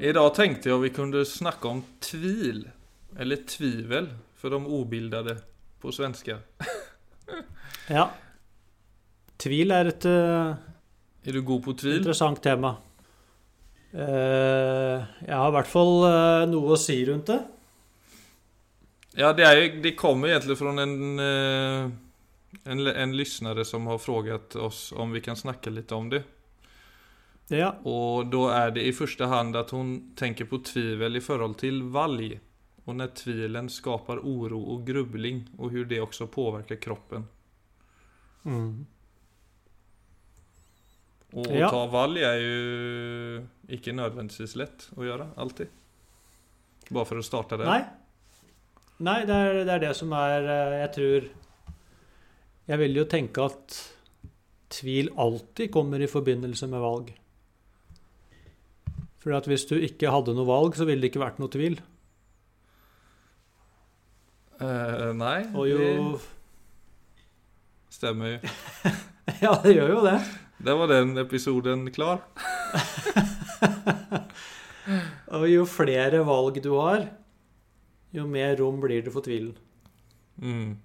Idag tänkte jag vi kunde snacka om tvil, eller tvivel, för de obildade på svenska. Ja. Tvil er et uh, Är du god på tvil? interessant tema. Uh, jeg har i hvert fall uh, noe å si rundt det. Ja, det, är, det kommer egentligen från en, eh, en, en lyssnare som har frågat oss om vi kan snacka lite om det. Ja. Og da er det i første hand at hun tenker på tvivel i forhold til valg. Og når tvilen skaper oro og grubbling og hvordan det også påvirker kroppen. Mm. å Ja. ta valg er jo ikke nødvendigvis lett å gjøre, alltid. Bare for å starte der. Nei. Nei, det er, det er det som er eh, Jeg tror Jeg vil jo tenke at tvil alltid kommer i forbindelse med valg. For at hvis du ikke hadde noe valg, så ville det ikke vært noe tvil. Uh, nei Og jo det stemmer jo. Ja, det gjør jo det. Där var den episoden klar. Og jo flere valg du har, jo mer rom blir det for tvilen. Mm.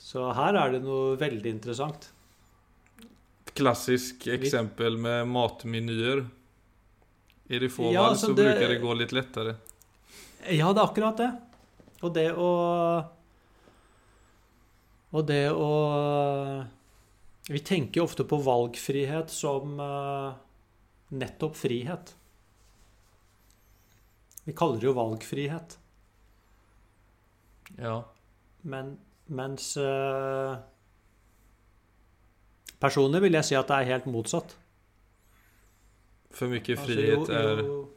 Så her er det noe veldig interessant. Klassisk eksempel med matmenyer. Är de få Ja, valg så, så det- bruker det gå litt lettere. Ja, det er akkurat det. Og det å Og det å Vi tenker jo ofte på valgfrihet som eh, nettopp frihet. Vi kaller det jo valgfrihet. Ja. Men mens eh, Personlig vil jeg si at det er helt motsatt. För mycket Altså, frihet är... jo,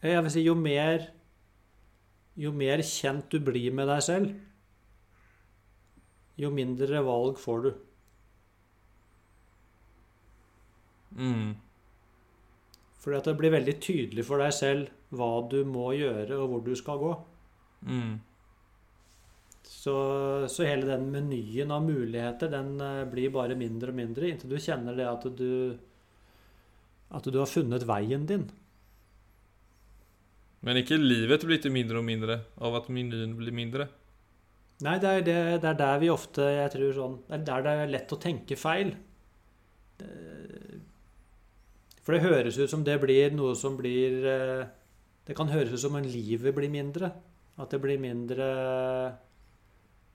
Jeg vil si jo mer Jo mer kjent du blir med deg selv, jo mindre valg får du. Mm. Fordi at det blir veldig tydelig for deg selv hva du må gjøre, og hvor du skal gå. Mm. Så, så hele den menyen av muligheter, den eh, blir bare mindre og mindre, inntil du kjenner det at du At du har funnet veien din. Men ikke livet blir inte mindre og mindre av at menyen blir mindre. Nei, det er, det, det er der vi ofte jeg tror sånn, Det er der det er lett å tenke feil. For det høres ut som det blir noe som blir eh, Det kan høres ut som om livet blir mindre. At det blir mindre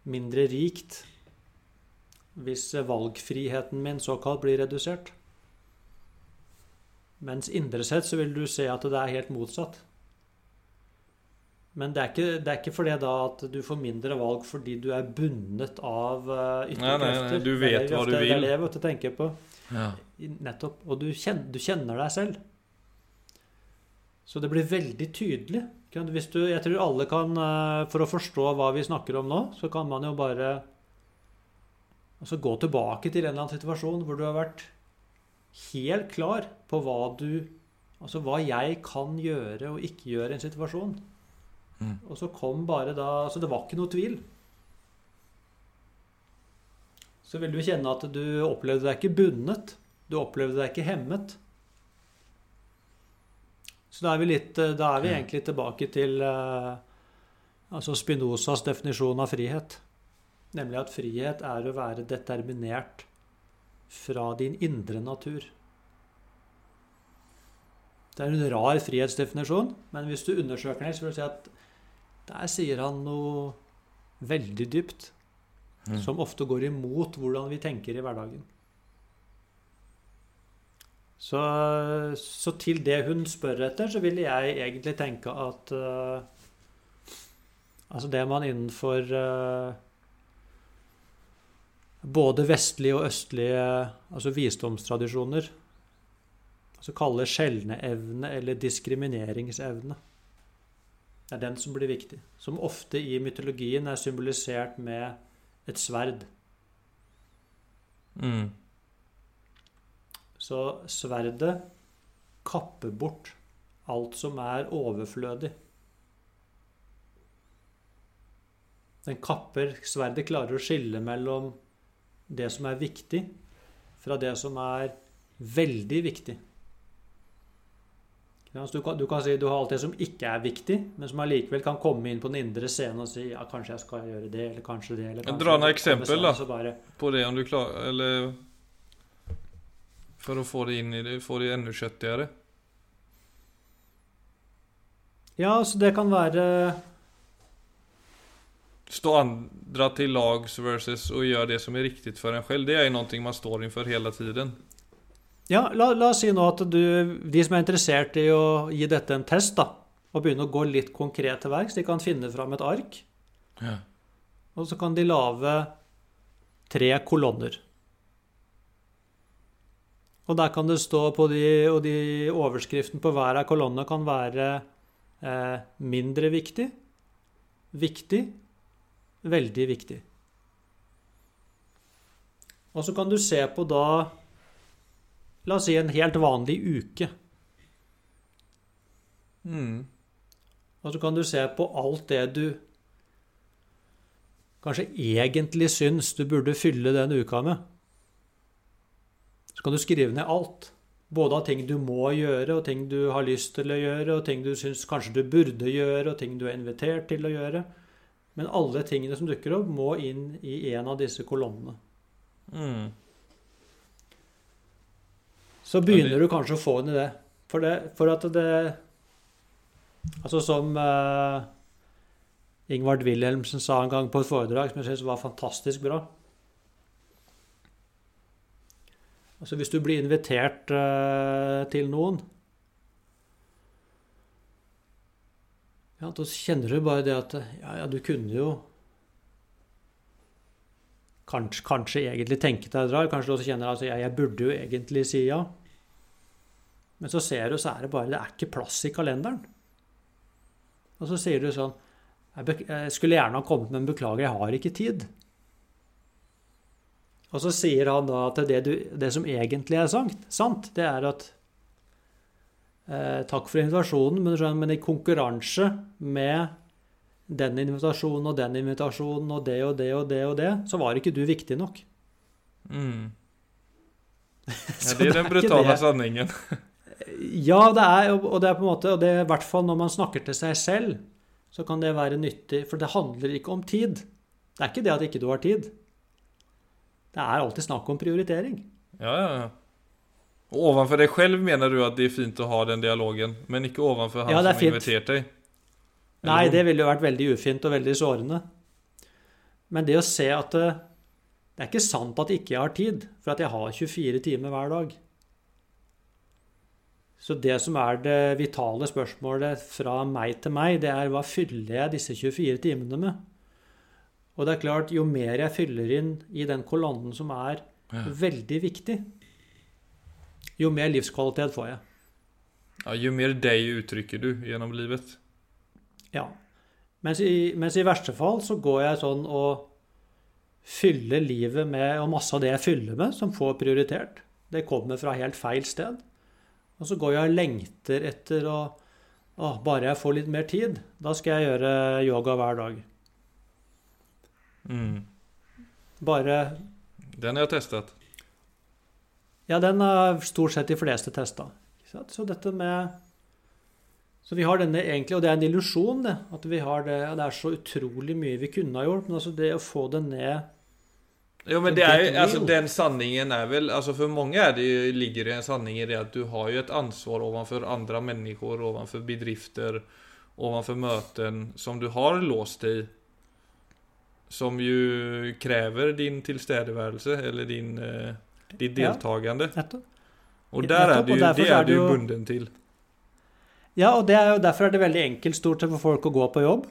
mindre rikt hvis valgfriheten min såkalt blir redusert. Mens indre sett så vil du se at det er helt motsatt. Men det er, ikke, det er ikke fordi da at du får mindre valg fordi du er bundet av uh, ytre Nei, nei, nei, krefter. du vet hva du du Det vil. er det jeg tenker på. Ja. Nettopp. Og du kjenner, du kjenner deg selv. Så det blir veldig tydelig. Hvis du, jeg tror alle kan, eh, For å forstå hva vi snakker om nå, så kan man jo bare altså gå tilbake til en eller annen situasjon hvor du har vært helt klar på hva du Altså hva jeg kan gjøre og ikke gjøre i en situasjon. Mm. Og så kom bare da Så det var ikke noe tvil. Så vil du kjenne at du opplevde deg ikke bundet. Du opplevde deg ikke hemmet. Så da er vi, litt, da er vi Ja. egentlig tilbake til eh, altså Spinozas definisjon av frihet. Nemlig at frihet er å være determinert fra din indre natur. Det er en rar frihetsdefinisjon, men hvis du undersøker den, så vil du si at der sier han noe veldig dypt, Mm. som ofte går imot hvordan vi tenker i hverdagen. Så, så til det hun spør etter, så ville jeg egentlig tenke at uh, Altså det man innenfor eh, både vestlige og østlige altså visdomstradisjoner altså kaller skjelneevne eller diskrimineringsevne. Det er den som blir viktig. Som ofte i mytologien er symbolisert med et sverd. Mm. Så sverdet kapper bort alt som er overflødig. Den kapper Sverdet klarer å skille mellom det som er viktig, fra det som er veldig viktig. Du, kan, du kan si du har alt det som ikke er viktig, men som allikevel kan komme inn på den indre scenen og si ja, kanskje jeg skal gjøre det, eller kanskje det eller kanskje Dra noen eksempel, da. bare, På det om du klarer Eller For å få det inn i det, få det enda kjøttigere. Ja, så det kan være Stå andra till lags versus och göra det som är riktigt för en själv. Det är ju någonting man står inför hela tiden. Ja, la, la oss si nå at du, de som er interessert i å gi dette en test, da, og begynne å gå litt konkret til verks, de kan finne fram et ark, Ja. og så kan de lage tre kolonner. Og der kan det stå på de, og de overskriften på hver av kolonnene kan være eh, mindre viktig, viktig, veldig viktig. Og så kan du se på da La oss si en helt vanlig uke. Mm. Og så kan du se på alt det du kanskje egentlig syns du burde fylle den uka med. Så kan du skrive ned alt. Både av ting du må gjøre, og ting du har lyst til å gjøre, og ting du syns kanskje du burde gjøre, og ting du er invitert til å gjøre. Men alle tingene som dukker opp, må inn i en av disse kolonnene. Mm. Så begynner du kanskje å få en idé. det. For, det, for at det Altså som uh, Ingvard Wilhelmsen sa en gang på et foredrag som jeg synes var fantastisk bra. Altså Hvis du blir invitert uh, til noen ja, Da kjenner du bare det at ja, ja, du kunne jo kanskje, kanskje egentlig tenke deg å dra. Kanskje du også kjenner at ja, jeg burde jo egentlig si ja. Men så ser du, så er det bare Det er ikke plass i kalenderen. Og så sier du sånn jeg skulle gjerne ha kommet, men beklager, jeg har ikke tid. Og så sier han da at det, du, det som egentlig er sant, sant det er at eh, Takk for invitasjonen, men, men i konkurranse med den invitasjonen og den invitasjonen og det og det og det og det, så var ikke du viktig nok. Mm. Ja, det er den brutale sanningen. Ja, det er, og det er på en måte, og det er i hvert fall når man snakker til seg selv, så kan det være nyttig, for det handler ikke om tid. Det er ikke det at ikke du har tid. Det er alltid snakk om prioritering. Ja, ja, ja. Och ovanför dig själv menar du att det är fint att ha den dialogen, men inte ovanför han Ja, er som inviterat dig? Eller Nei, det ville jo vært veldig ufint og veldig sårende. Men det å se at det, det er ikke sant at ikke jeg har tid, for at jeg har 24 timer hver dag. Så det som er det vitale spørsmålet fra meg til meg, det er hva fyller jeg disse 24 timene med? Og det er klart, jo mer jeg fyller inn i den kolonnen som er Ja. veldig viktig, jo mer livskvalitet får jeg. Ja, jo mer deg uttrykker du gjennom livet. Ja. Mens i, mens i verste fall så går jeg sånn og fyller livet med Og masse av det jeg fyller med, som får prioritert, det kommer fra helt feil sted. Og så går jeg og lengter etter å å, Bare jeg får litt mer tid, da skal jeg gjøre yoga hver dag. Mm. Bare Den har jeg testat. Ja, den har stort sett de fleste testa. Så dette med Så vi har denne egentlig, og det er en illusjon, det. At vi har det Det er så utrolig mye vi kunne ha gjort, men altså det å få det ned Jo, men det er jo altså, den sanningen er vel altså For mange det ligger det en sanning i det at du har jo et ansvar overfor andre mennesker, overfor bedrifter, overfor møter som du har låst i. Som jo krever din tilstedeværelse, eller din, eh, ditt Ja. og där är du og det är är du jo bunden til. Ja, og det er jo derfor er det veldig enkelt stort sett for folk å gå på jobb.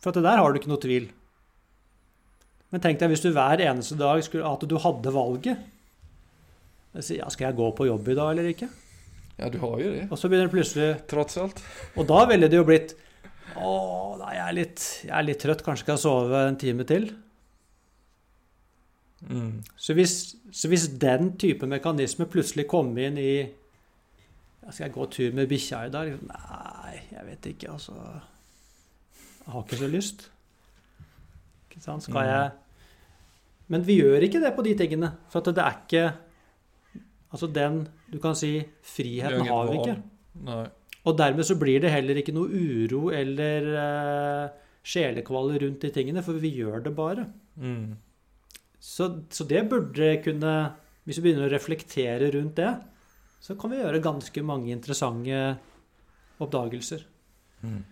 For at det der har du ikke noe tvil. Men tenk deg hvis du hver eneste dag skulle at du hadde valget. Sier, Ja, skal jeg gå på jobb i dag eller ikke? Ja du har jo det, Og så begynner det plutselig trots alt. Og da ville det jo blitt Å, nei, jeg er litt, jeg er litt trøtt, kanskje skal jeg sove en time til? Mm. Så hvis, så hvis den type mekanisme plutselig kom inn i Skal jeg gå tur med bikkja i dag? Nei, jeg vet ikke, altså. Jeg har ikke så lyst. Ikke sant? Skal Mm. jeg Men vi gjør ikke det på de tingene. For det er ikke Altså den Du kan si Friheten har vi ikke. Nei. Og dermed så blir det heller ikke noe uro eller uh, sjelekvaler rundt de tingene, for vi gjør det bare. Mm. Så, så det burde kunne Hvis vi begynner å reflektere rundt det, så kan vi gjøre ganske mange interessante oppdagelser. Mm.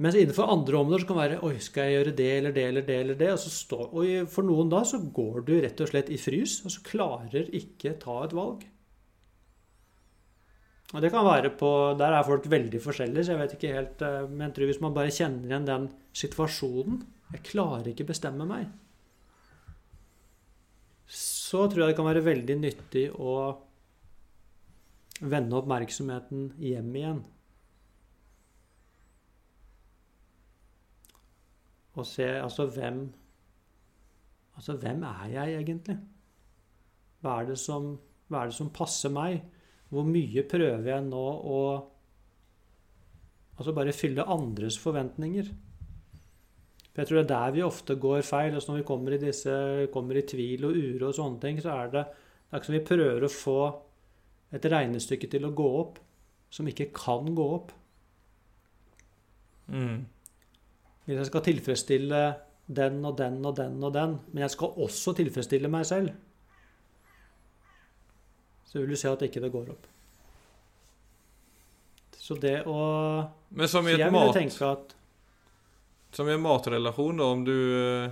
Mens innenfor andre områder så kan det være Oi, skal jeg gjøre det eller det eller det? eller det? Og så står, og for noen da så går du rett og slett i frys, og så klarer ikke ta et valg. Og det kan være på Der er folk veldig forskjellige, så jeg vet ikke helt eh, Men jeg tror hvis man bare kjenner igjen den situasjonen Jeg klarer ikke bestemme meg. Så tror jeg det kan være veldig nyttig å vende oppmerksomheten hjem igjen. Og se altså hvem Altså hvem er jeg egentlig? Hva er det som, hva er det som passer meg? Hvor mye prøver jeg nå å Altså bare fylle andres forventninger? For jeg tror det er der vi ofte går feil. altså Når vi kommer i, disse, kommer i tvil og uro og sånne ting, så er det det er ikke som vi prøver å få et regnestykke til å gå opp som ikke kan gå opp. Mm. Hvis jeg skal tilfredsstille den og den og den og den, men jeg skal også tilfredsstille meg selv, så vil du se at ikke det går opp. Så det å Men som i et mat... tenke at Som i en matrelasjon då, om du...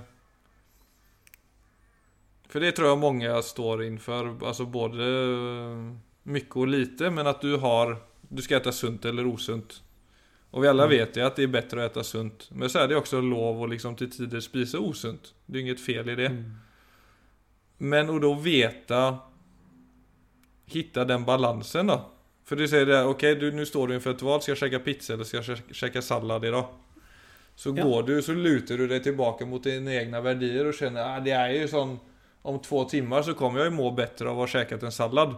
For För det tror jag många står inför, alltså både eh, mycket och lite, men att du har... Du ska äta sunt eller osunt. Och vi alla Mm. vet ju att det är bättre att äta sunt. Men så är det också lov att liksom till tider spisa osunt. Det är inget fel i det. Mm. Men å då veta Hitta den balansen då. För du säger det, okej du, nu står du inför ett val, ska jag käka pizza eller ska jag kä- käka sallad idag? Så Ja. går du, så luter du deg tilbake mot dine egne verdier og kjenner at ah, det er jo sånn Om to timer så kommer jeg må bättre av å ha spist en sallad.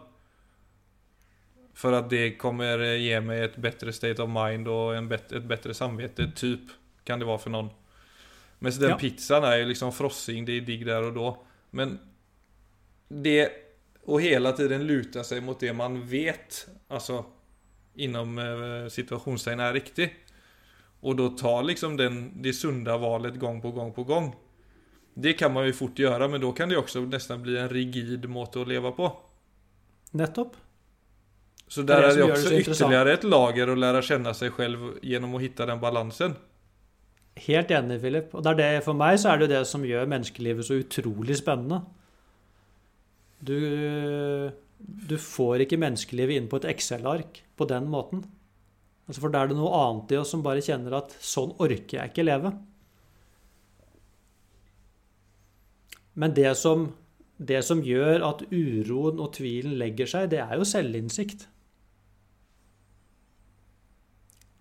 For at det kommer gi ge et bedre bättre state of mind og en bet- et bättre samvete, typ. Kan det være for noen. Men så den Ja. pizzan er jo liksom frossing, det er digg der og da. Men det å hele tiden lute seg mot det man vet, alltså inom eh, er riktig. Och då ta liksom den, det sunda valet gång på gång på gång. Det kan man ju fort göra, men då kan det också nästan bli en rigid måte att leva på. Nettopp. Så der er där det är det gör det också ytterligere ett lager att lära känna sig själv genom att hitta den balansen. Helt enig, Philip. Og det er det, for meg så er det jo det som gjør menneskelivet så utrolig spennende. Du, du får ikke menneskelivet inn på et Excel-ark på den måten. Altså For da er det noe annet i oss som bare kjenner at sånn orker jeg ikke leve. Men det som, det som gjør at uroen og tvilen legger seg, det er jo selvinnsikt.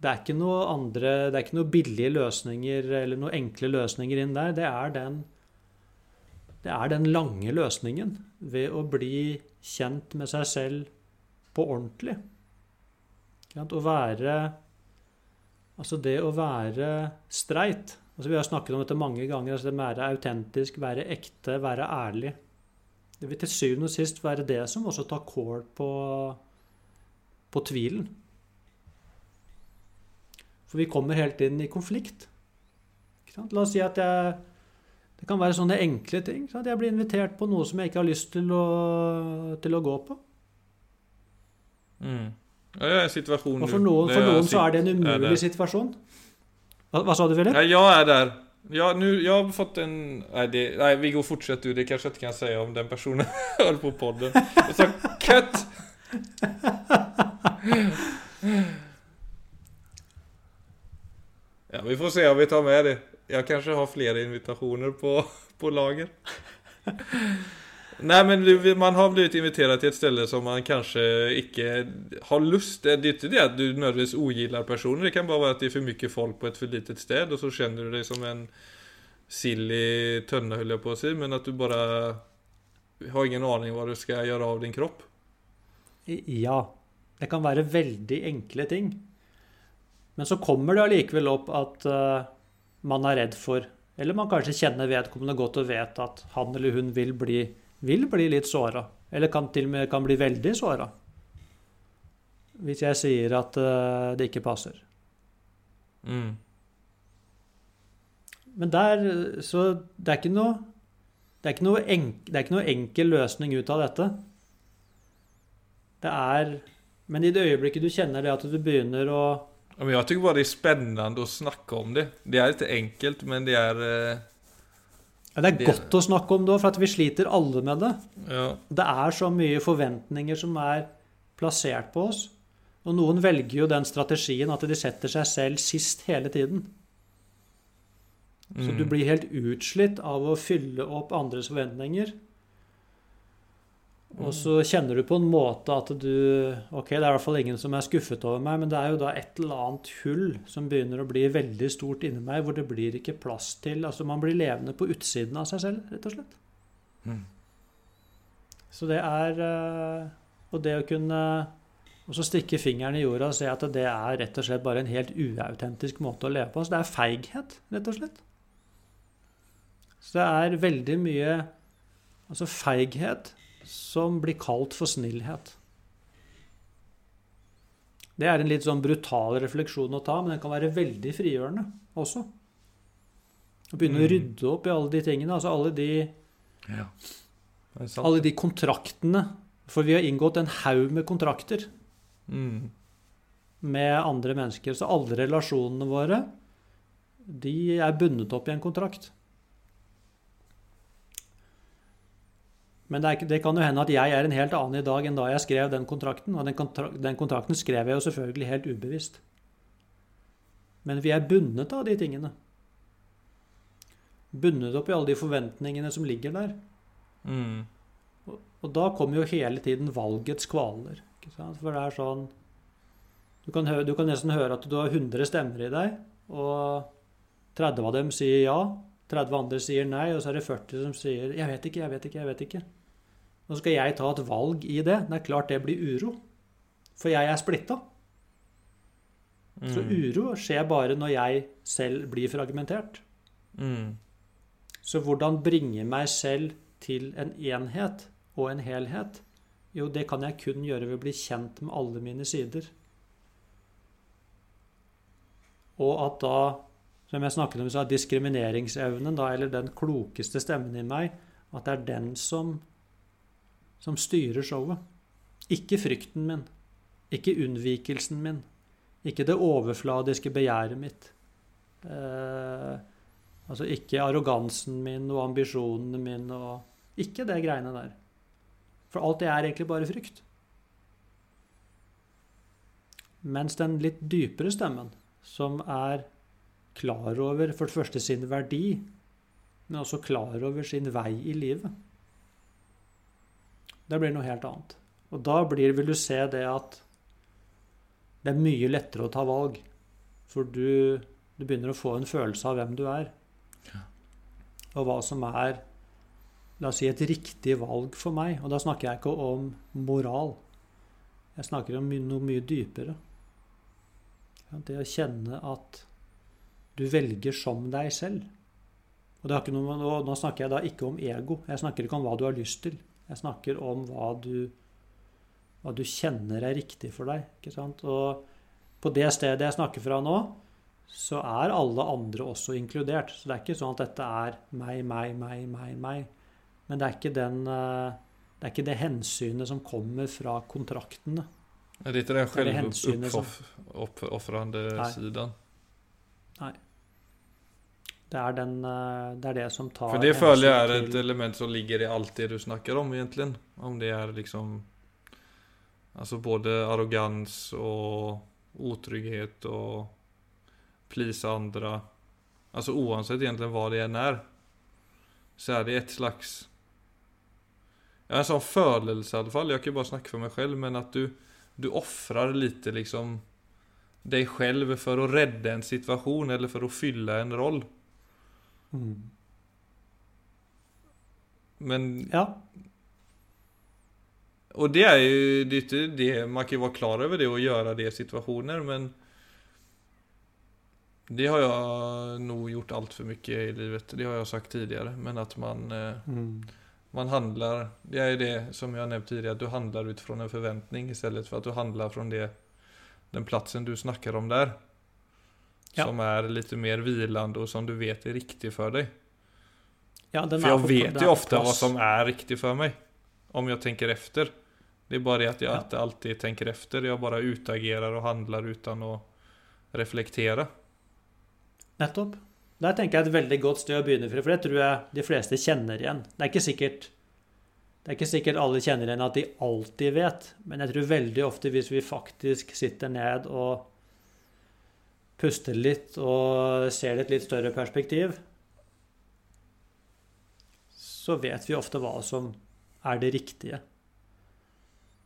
Det er ikke noe andre, det er ikke noe billige løsninger eller noen enkle løsninger inn der. Det er den, det er den lange løsningen ved å bli kjent med seg selv på ordentlig. Å være Altså det å være streit. Altså vi har snakket om dette mange ganger. altså Det med å være autentisk, være ekte, være ærlig. Det vil til syvende og sist være det som også tar kål på, på tvilen. For vi kommer helt inn i konflikt. La oss si at jeg Det kan være sånne enkle ting. Sant? Jeg blir invitert på noe som jeg ikke har lyst til å, til å gå på. Mm. Ja, jag är i en situation Og for noen, for noen så er det en umulig situasjon. Hva, hva sa du, Philip? Ja, jeg er der. Ja, nu, jag har fått en... Nei, det, nej Viggo fortsätt du. Det kanskje jeg ikke kan si om den personen hører på podden. Og så kutt! Ja, vi får se om vi tar med det. Jeg kanskje har flere invitasjoner på, på lager. Nej men du, man har blitt invitert til et sted som man kanskje ikke har lyst Det er ikke det at du nødvendigvis ogillar personer Det kan bare være at det er for mye folk på et for litet sted, og så kjenner du deg som en silly tönna höll jeg på å si, Men at du bare har ingen aning hva du skal gjøre av din kropp Ja. Det kan være veldig enkle ting. Men så kommer det allikevel opp at uh, man er redd for Eller man kanskje kjenner vedkommende godt og vet at han eller hun vil bli, vil bli litt såra. Eller kan til og med kan bli veldig såra. hvis jeg sier at uh, det ikke passer. Mm. Men der Så det er ikke noe det er ikke noe, enk, det er ikke noe enkel løsning ut av dette. Det er Men i det øyeblikket du kjenner det at du begynner å Jeg Men jag tycker bara det är spännande att snacka om det. Det är inte enkelt, men det är... ja, Det er Det- godt å snakke om det òg, for at vi sliter alle med det. Ja. Det er så mye forventninger som er plassert på oss. Og noen velger jo den strategien at de setter seg selv sist hele tiden. Så Mm. du blir helt utslitt av å fylle opp andres forventninger. Og så kjenner du på en måte at du Ok, det er i hvert fall ingen som er skuffet over meg, men det er jo da et eller annet hull som begynner å bli veldig stort inni meg, hvor det blir ikke plass til Altså, man blir levende på utsiden av seg selv, rett og slett. Mm. Så det er eh, Og det å kunne og så stikke fingeren i jorda og se at det er rett og slett bare en helt uautentisk måte å leve på. Så det er feighet, rett og slett. Så det er veldig mye altså feighet som blir kalt for snillhet. Det er en litt sånn brutal refleksjon å ta, men den kan være veldig frigjørende også. Å begynne å Mm. rydde opp i alle de tingene. Altså alle de ja. Alle de kontraktene. For vi har inngått en haug med kontrakter Mm. med andre mennesker. Så alle relasjonene våre, de er bundet opp i en kontrakt. Men det, er, det kan jo hende at jeg er en helt annen i dag enn da jeg skrev den kontrakten. Og den, kontra den kontrakten skrev jeg jo selvfølgelig helt ubevisst. Men vi er bundet av de tingene. Bundet opp i alle de forventningene som ligger der. Mm. Og da kommer jo hele tiden valgets kvaler. For det er sånn du kan, høre, du kan nesten høre at du har 100 stemmer i deg, og 30 av dem sier ja, 30 andre sier nei, og så er det 40 som sier 'jeg vet ikke, jeg vet ikke, jeg vet ikke'. Nå skal jeg ta et valg i det. Det er klart det blir uro. For jeg er splitta. Så Mm. uro skjer bare når jeg selv blir fragmentert. Mm. Så hvordan bringe meg selv til en enhet og en helhet? Jo, det kan jeg kun gjøre ved å bli kjent med alle mine sider. Og at da, som jeg snakket om, så er diskrimineringsevnen, da, eller den klokeste stemmen i meg, at det er den som, som styrer showet. Ikke frykten min. Ikke unnvikelsen min. Ikke det overfladiske begjæret mitt. Eh, Altså ikke arrogansen min og ambisjonene mine og Ikke det greiene der. For alt det er egentlig bare frykt. Mens den litt dypere stemmen, som er klar over for det første sin verdi, men også klar over sin vei i livet Det blir noe helt annet. Og da blir, vil du se det at det er mye lettere å ta valg. For du, du begynner å få en følelse av hvem du er og hva som er la oss si, et riktig valg for meg. Og da snakker jeg ikke om moral. Jeg snakker om noe mye dypere. Ja, Det å kjenne at du velger som deg selv. Og og nå snakker jeg da ikke om ego. Jeg snakker ikke om hva du har lyst til. Jeg snakker om hva du, hva du kjenner er riktig for deg. Ikke sant? Og på det stedet jeg snakker fra nå, så er alle andre også inkludert. Så det er ikke sånn at dette er meg, meg, meg, meg, meg. Men det er ikke, den, eh, det, er ikke det hensynet som kommer fra kontraktene. Det ikke inte den som- självuppofrande Nej. sidan. Det er, den, eh, det, er det som tar For det føler jeg er et element som ligger i alt det du snakker om egentlig. Om det er liksom Altså både arrogans og otrygghet og please andre Altså uansett egentlig hva det enn er, Så er det et slags Ja, en sånn følelse, i Jeg kan bare snakke for meg selv, själv men at du Du ofrer litt liksom deg selv for å redde en situation eller for å fylle en roll. Mm. Men Ja. Og det er jo det, det, man kan jo være klar over det og gjøre det i situasjoner, men Det har jeg nok gjort altfor mye mycket i livet, det har jeg sagt tidligere. Men at man, eh, Mm. man handler det er jo det som jeg har nevnt tidligere, at du handler ut fra en forventning istället for at du handler fra det den plassen du snakker om der. Ja. Som er litt mer hvilende, og som du vet er riktig for deg. Ja, den For jeg vet jo ofte hva som er riktig for meg. Om jeg tenker efter. Det er bare det at jeg Ja. alltid tenker efter. Jeg bare utagerer og handler uten å reflektere. Nettopp. Der tenker jeg et veldig godt sted å begynne for det tror jeg de fleste kjenner igjen. Det er ikke sikkert det er ikke sikkert alle kjenner igjen at de alltid vet, men jeg tror veldig ofte hvis vi faktisk sitter ned og puster litt og ser det i et litt større perspektiv, så vet vi ofte hva som er det riktige.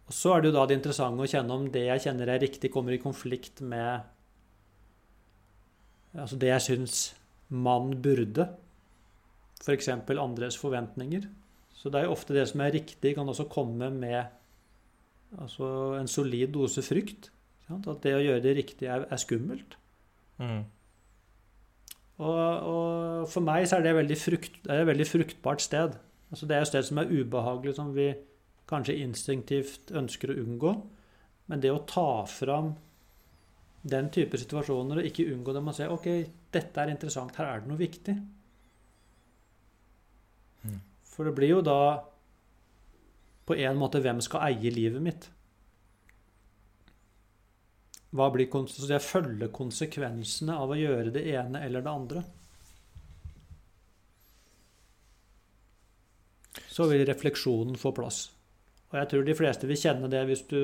Og så er det jo da det interessante å kjenne om det jeg kjenner er riktig, kommer i konflikt med Altså det jeg syns man burde. F.eks. andres forventninger. Så det er jo ofte det som er riktig, kan også komme med altså en solid dose frykt. At det å gjøre det riktige er, er skummelt. Mm. Og, og for meg så er det, veldig frukt, det er et veldig fruktbart sted. Altså det er et sted som er ubehagelig, som vi kanskje instinktivt ønsker å unngå. Men det å ta fram den type situasjoner og ikke unngå dem og se ok, dette er interessant, her er det noe viktig. Mm. For det blir jo da på en måte hvem skal eie livet mitt? Hva blir så jeg følger konsekvensene av å gjøre det ene eller det andre. Så vil refleksjonen få plass. Og jeg tror de fleste vil kjenne det hvis du,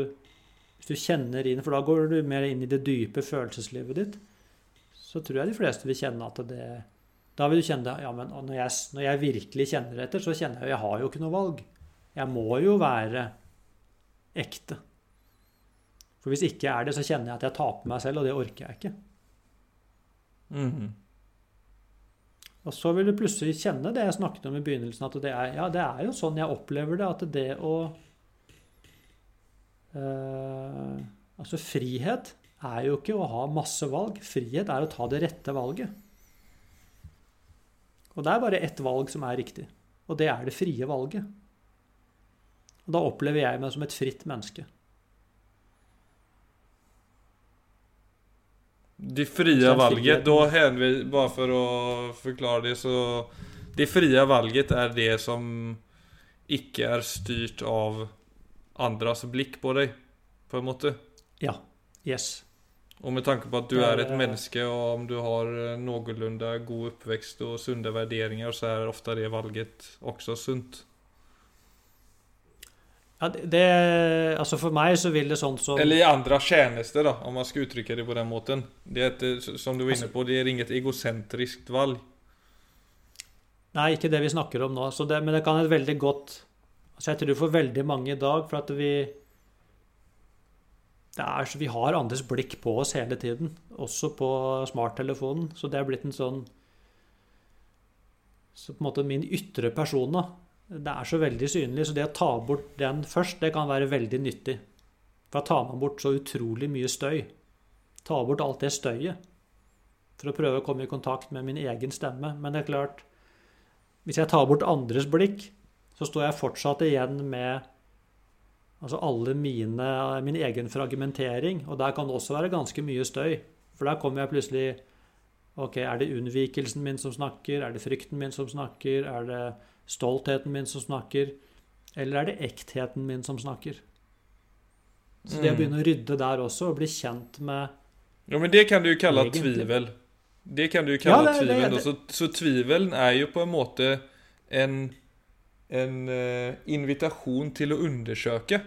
hvis du kjenner inn, for da går du mer inn i det dype følelseslivet ditt. Så tror jeg de fleste vil kjenne at det Da vil du kjenne det, ja, men når jeg, når jeg virkelig kjenner etter, så kjenner jeg jo jeg har jo ikke noe valg. Jeg må jo være ekte. For hvis ikke er det, så kjenner jeg at jeg taper meg selv, og det orker jeg ikke. Mhm. Og så vil du plutselig kjenne det jeg snakket om i begynnelsen, at det er, ja, det er jo sånn jeg opplever det, at det å eh, Altså, frihet er jo ikke å ha masse valg. Frihet er å ta det rette valget. Og det er bare ett valg som er riktig, og det er det frie valget. Og da opplever jeg meg som et fritt menneske. Det fria valget, da bare for å forklare det, så Det fria valget er det som ikke er styrt av andres blikk på deg, på en måte. Ja. Yes. Og med tanke på at du er- er et menneske, og om du har eh, noenlunde god oppvekst og sunne verdieringer, så er ofte det valget også sunt. Ja, det, det Altså, for meg så vil det sånn som Eller i andre tjenester, da, om man skal uttrykke det på den måten. Det er et, eh, som du var inne på, det er inget egocentriskt valg. Nei, ikke det vi snakker om nå. Så det, men det kan et veldig godt altså Jeg tror for veldig mange i dag, for at vi det er, Vi har andres blikk på oss hele tiden, også på smarttelefonen. Så det er blitt en sånn Så på en måte min ytre person da, det er så veldig synlig. Så det å ta bort den først, det kan være veldig nyttig. For da tar man bort så utrolig mye støy. Ta bort alt det støyet. For å prøve å komme i kontakt med min egen stemme. Men det er klart hvis jeg tar bort andres blikk, så står jeg fortsatt igjen med altså alle mine, min egen fragmentering. Og der kan det også være ganske mye støy. For der kommer jeg plutselig Ok, er det unnvikelsen min som snakker? Er det frykten min som snakker? Er det stoltheten min som snakker? Eller er det ektheten min som snakker? Så det å Mm. begynne å rydde der også, og bli kjent med Jo, men det kan du jo kalle Egentlig. tvivel. Det kan du jo kalle Ja, det- tvivel. det-. Så, så tvivelen er jo på en måte en, en uh, invitasjon til å undersøke.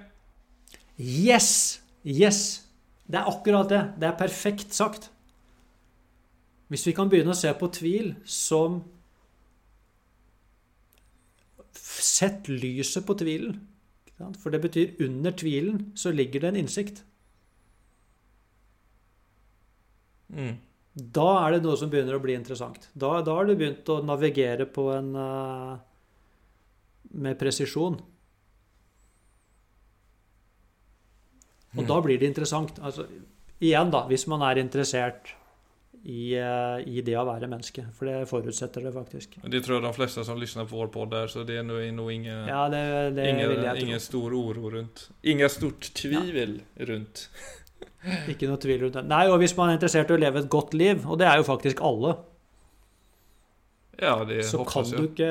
Yes! Yes! Det er akkurat det. Det er perfekt sagt. Hvis vi kan begynne å se på tvil som Sett lyset på tvilen. For det betyr under tvilen så ligger det en innsikt. Mm. Da er det noe som begynner å bli interessant. Da, da har du begynt å navigere på en uh, med presisjon. Og Mm. da blir det interessant. Altså, igjen, da, hvis man er interessert i, eh, i det å være menneske. For det forutsetter det faktisk. Det tror jeg de fleste som lyssnar på vår podd er, så det er noe ingen, Ja, det, det ingen, ingen stor oro rundt. Ingen stort tvivel rundt. Ikke noe tvil rundt det. Nei, og hvis man er interessert i å leve et godt liv, og det er jo faktisk alle, Ja, det så kan hoppas du ikke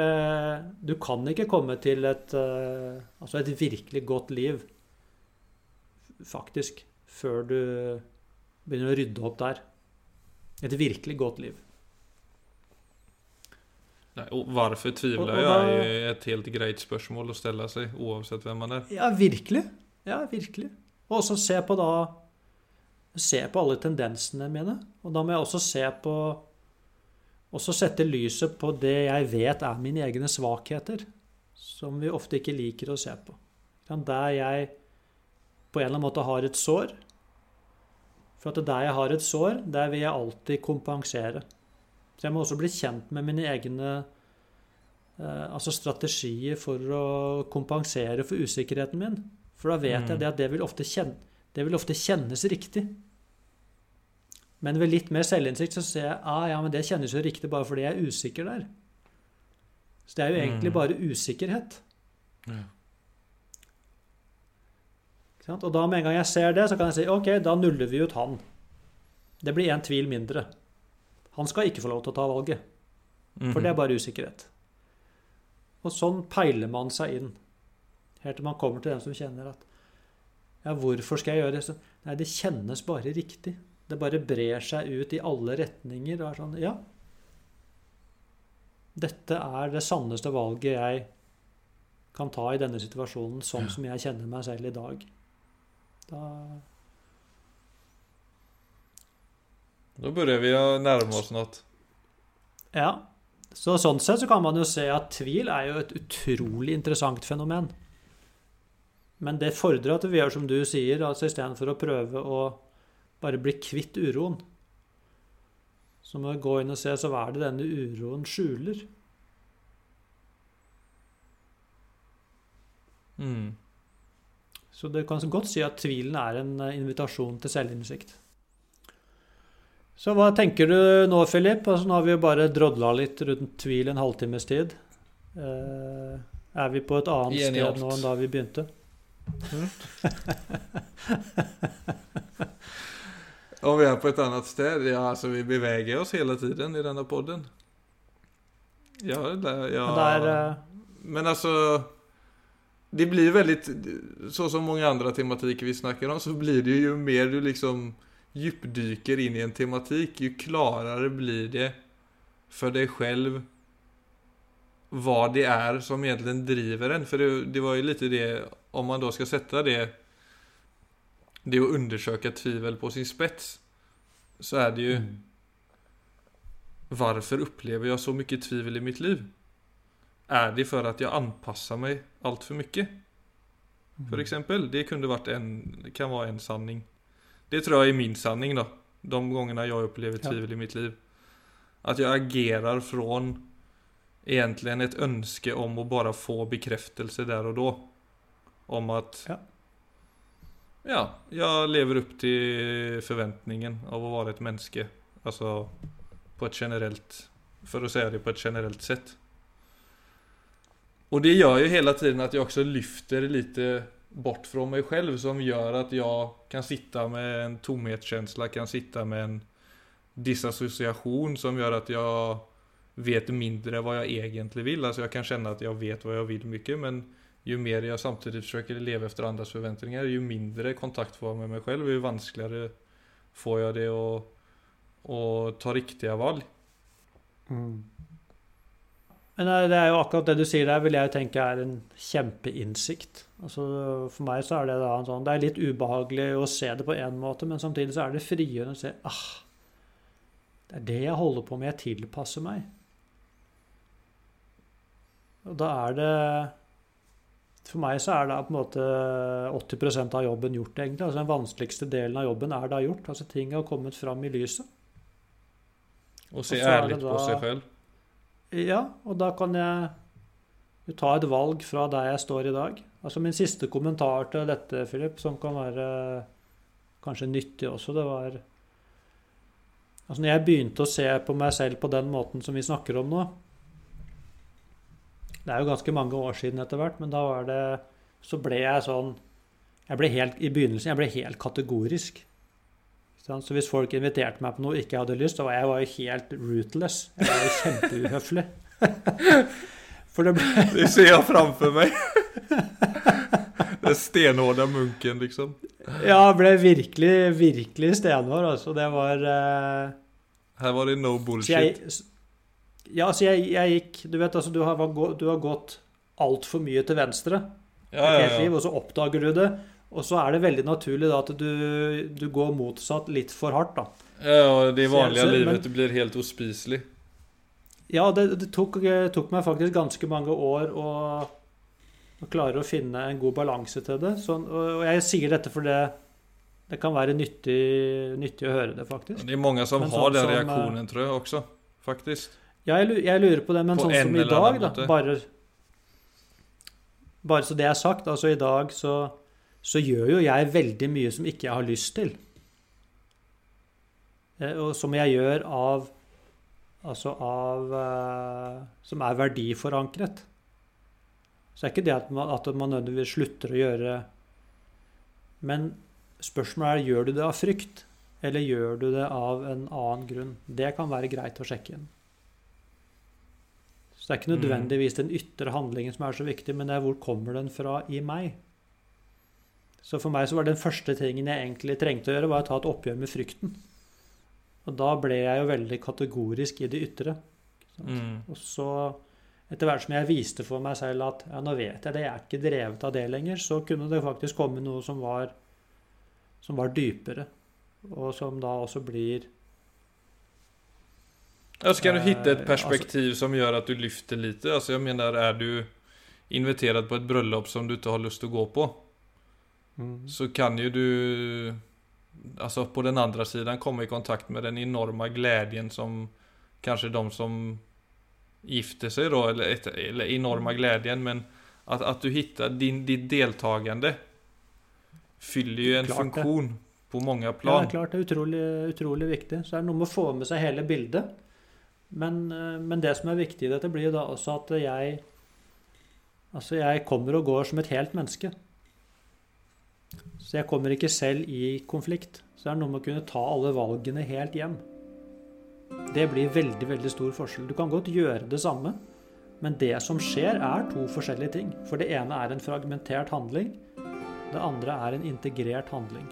Du kan ikke komme til et eh, Altså et virkelig godt liv, faktisk, før du begynner å rydde opp der. Et virkelig godt liv. Nei, og hvorfor tviler jeg, er ett helt greit spørsmål å stille seg, oavsett hvem man er. Ja, virkelig. Ja, virkelig. Og også se på da Se på alle tendensene mine. Og da må jeg også se på Også sette lyset på det jeg vet er mine egne svakheter. Som vi ofte ikke liker å se på. Der jeg på en eller annen måte har et sår. For at der jeg har et sår, der vil jeg alltid kompensere. Så jeg må også bli kjent med mine egne eh, altså strategier for å kompensere for usikkerheten min. For da vet Mm. jeg det at det vil, ofte kjen- det vil ofte kjennes riktig. Men ved litt mer selvinnsikt så ser jeg ah, ja, men det kjennes jo riktig bare fordi jeg er usikker der. Så det er jo egentlig Mm. bare usikkerhet. Ja. Og da med en gang jeg ser det, så kan jeg si ok, da nuller vi ut han. Det blir én tvil mindre. Han skal ikke få lov til å ta valget. For det er bare usikkerhet. Og sånn peiler man seg inn. Helt til man kommer til den som kjenner at Ja, hvorfor skal jeg gjøre det? Nei, det kjennes bare riktig. Det bare brer seg ut i alle retninger. Og er sånn Ja. Dette er det sanneste valget jeg kan ta i denne situasjonen, sånn som jeg kjenner meg selv i dag. Da Då burde vi nærme oss noe. Ja. Så sånn sett så kan man jo se at tvil er jo et utrolig interessant fenomen. Men det fordrer at vi gjør som du sier, altså istedenfor å prøve å bare bli kvitt uroen, så må vi gå inn og se så hva er det denne uroen skjuler. Mm. Så det kan godt si at tvilen er en eh, invitasjon til selvinnsikt. Så hva tenker du nå, Philip? Altså, nå har vi jo bare drodla litt rundt tvil en halvtimes tid. Uh, er vi på et annet sted nå enn da vi begynte? Om vi er på et annet sted? Ja, altså vi beveger oss hele tiden i denne podden. Ja, det, ja. Men det er eh, Men alltså Det blir väldigt Så som många andra tematiker vi snackar om så blir det ju mer du liksom djupdyker in i en tematik ju klarare blir det för dig själv vad det är som egentligen driver en. För det, det var ju lite det, om man då ska sätta det, det att undersöka tvivel på sin spets. Så är det ju, mm. varför upplever jag så mycket tvivel i mitt liv? Är det for at jeg anpasser meg altfor mye? mycket? För exempel, det en, kan være en sanning. Det tror jeg er min sanning da. De gångerna jeg opplever tvivel i mitt liv. At jeg agerer fra egentlig et ønske om å bare få bekreftelse der og da. Om at Ja. ja, jeg lever opp til forventningen av å være et menneske. Altså på et generelt For å si det på et generellt sätt. Och det gör ju hela tiden att jag också lyfter lite bort från mig själv som gör att jag kan sitta med en tomhetskänsla, kan sitta med en disassociation som gör att jag vet mindre vad jag egentligen vill. Alltså jag kan känna att jag vet vad jag vill mycket men ju mer jag samtidigt försöker leva efter andras förväntningar ju mindre kontakt får jag med mig själv ju vanskligare får jag det att, ta riktiga val. Mm. Men eh, det er jo akkurat det du sier der, vil jeg tenke er en kjempeinnsikt. Altså, for meg så er det da en sånn Det er litt ubehagelig å se det på én måte, men samtidig så er det frigjørende å se ah, Det er det jeg holder på med. Jeg tilpasser meg. Og da er det For meg så er det på en måte 80% av jobben gjort, egentlig. Altså Den vanskeligste delen av jobben er da gjort. Altså Ting har kommet fram i lyset. Og se ärligt på seg selv. Ja, og da kan jeg ta et valg fra der jeg står i dag. Altså Min siste kommentar til dette, Philip, som kan være kanskje nyttig også, det var Altså Når jeg begynte å se på meg selv på den måten som vi snakker om nå Det er jo ganske mange år siden etter hvert, men da var det Så ble jeg sånn Jeg ble helt I begynnelsen jeg ble helt kategorisk. Så hvis folk inviterte meg på noe ikke jeg hadde lyst, så var jeg var jo helt rootless. Jeg var jo kjempeuhøflig. For det ble Det ser jeg framfor meg. Den stenhårde munken, liksom. Ja, ble virkelig, virkelig stenhård, altså. Det var uh... Her var det no Så bullshit. jeg, ja, altså jeg, jeg gikk Du vet, altså, du har, du har gått altfor mye til venstre Ja, ja, ja, liv, og så oppdager du det. Og så er det veldig naturlig da at du, du går motsatt litt for hardt, da. ja det vanlige livet men- det blir helt uspiselig. Ja, det, det tok, tok meg faktisk ganske mange år å, å klare å finne en god balanse til det. Så, og jeg sier dette fordi det kan være nyttig, nyttig å høre det, faktisk. Det er mange som Men har sånn den reaksjonen, tror jeg også. Faktisk. Ja, jeg, jeg lurer på det, men På sånn som i dag, da bare, bare så det er sagt, altså i dag så, så gjør jo jeg veldig mye som ikke jeg har lyst til. Eh, Og som jeg gjør av Altså av eh, Som er verdiforankret. Så det er ikke det at man, at man nødvendigvis slutter å gjøre Men spørsmålet er gjør du det av frykt, eller gjør du det av en annen grunn. Det kan være greit å sjekke inn. Så det er ikke nødvendigvis den ytre handlingen som er så viktig, men det er hvor kommer den fra i meg. Så for meg så var den første tingen jeg egentlig trengte å gjøre, var å ta et oppgjør med frykten. Og da ble jeg jo veldig kategorisk i det ytre. Mm. Og så, etter hvert som jeg viste for meg selv at ja, nå vet jeg det, jeg er ikke drevet av det lenger, så kunne det faktisk komme noe som var, som var dypere, og som da også blir Ja, så du finne et perspektiv altså, perspektiv som gjør at du lyfter lite. Altså, jeg mener, er du invitert på et bryllup som du ikke har lyst til å gå på. Så kan ju du, alltså på den andra sidan komma i kontakt med den enorma glädjen som kanske de som gifter sig då, eller, ett, eller enorma glädjen, men att, att du hittar din, ditt deltagande fyller ju en Klart det. på många Ja, det plan. er klart det er utrolig, utrolig viktig. Så er det noe med å få med seg hele bildet. Men, eh, men det som er viktig i dette, blir jo da også at jeg Altså, jeg kommer og går som et helt menneske. Så jeg kommer ikke selv i konflikt. Så det er noe med å kunne ta alle valgene helt hjem. Det blir veldig, veldig stor forskjell. Du kan godt gjøre det samme, men det som skjer, er to forskjellige ting. For det ene er en fragmentert handling. Det andre er en integrert handling.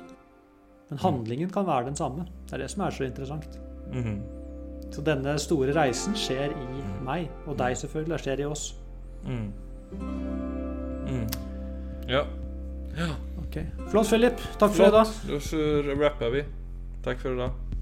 Men handlingen kan være den samme. Det er det som er så interessant. Mhm. Så denne store reisen skjer i meg, og deg selvfølgelig. Det skjer i oss. Mm. Mm. Ja. Ja. Okay. Flott, Philip. Takk for i dag. Da rapper så Takk vi. i dag. idag.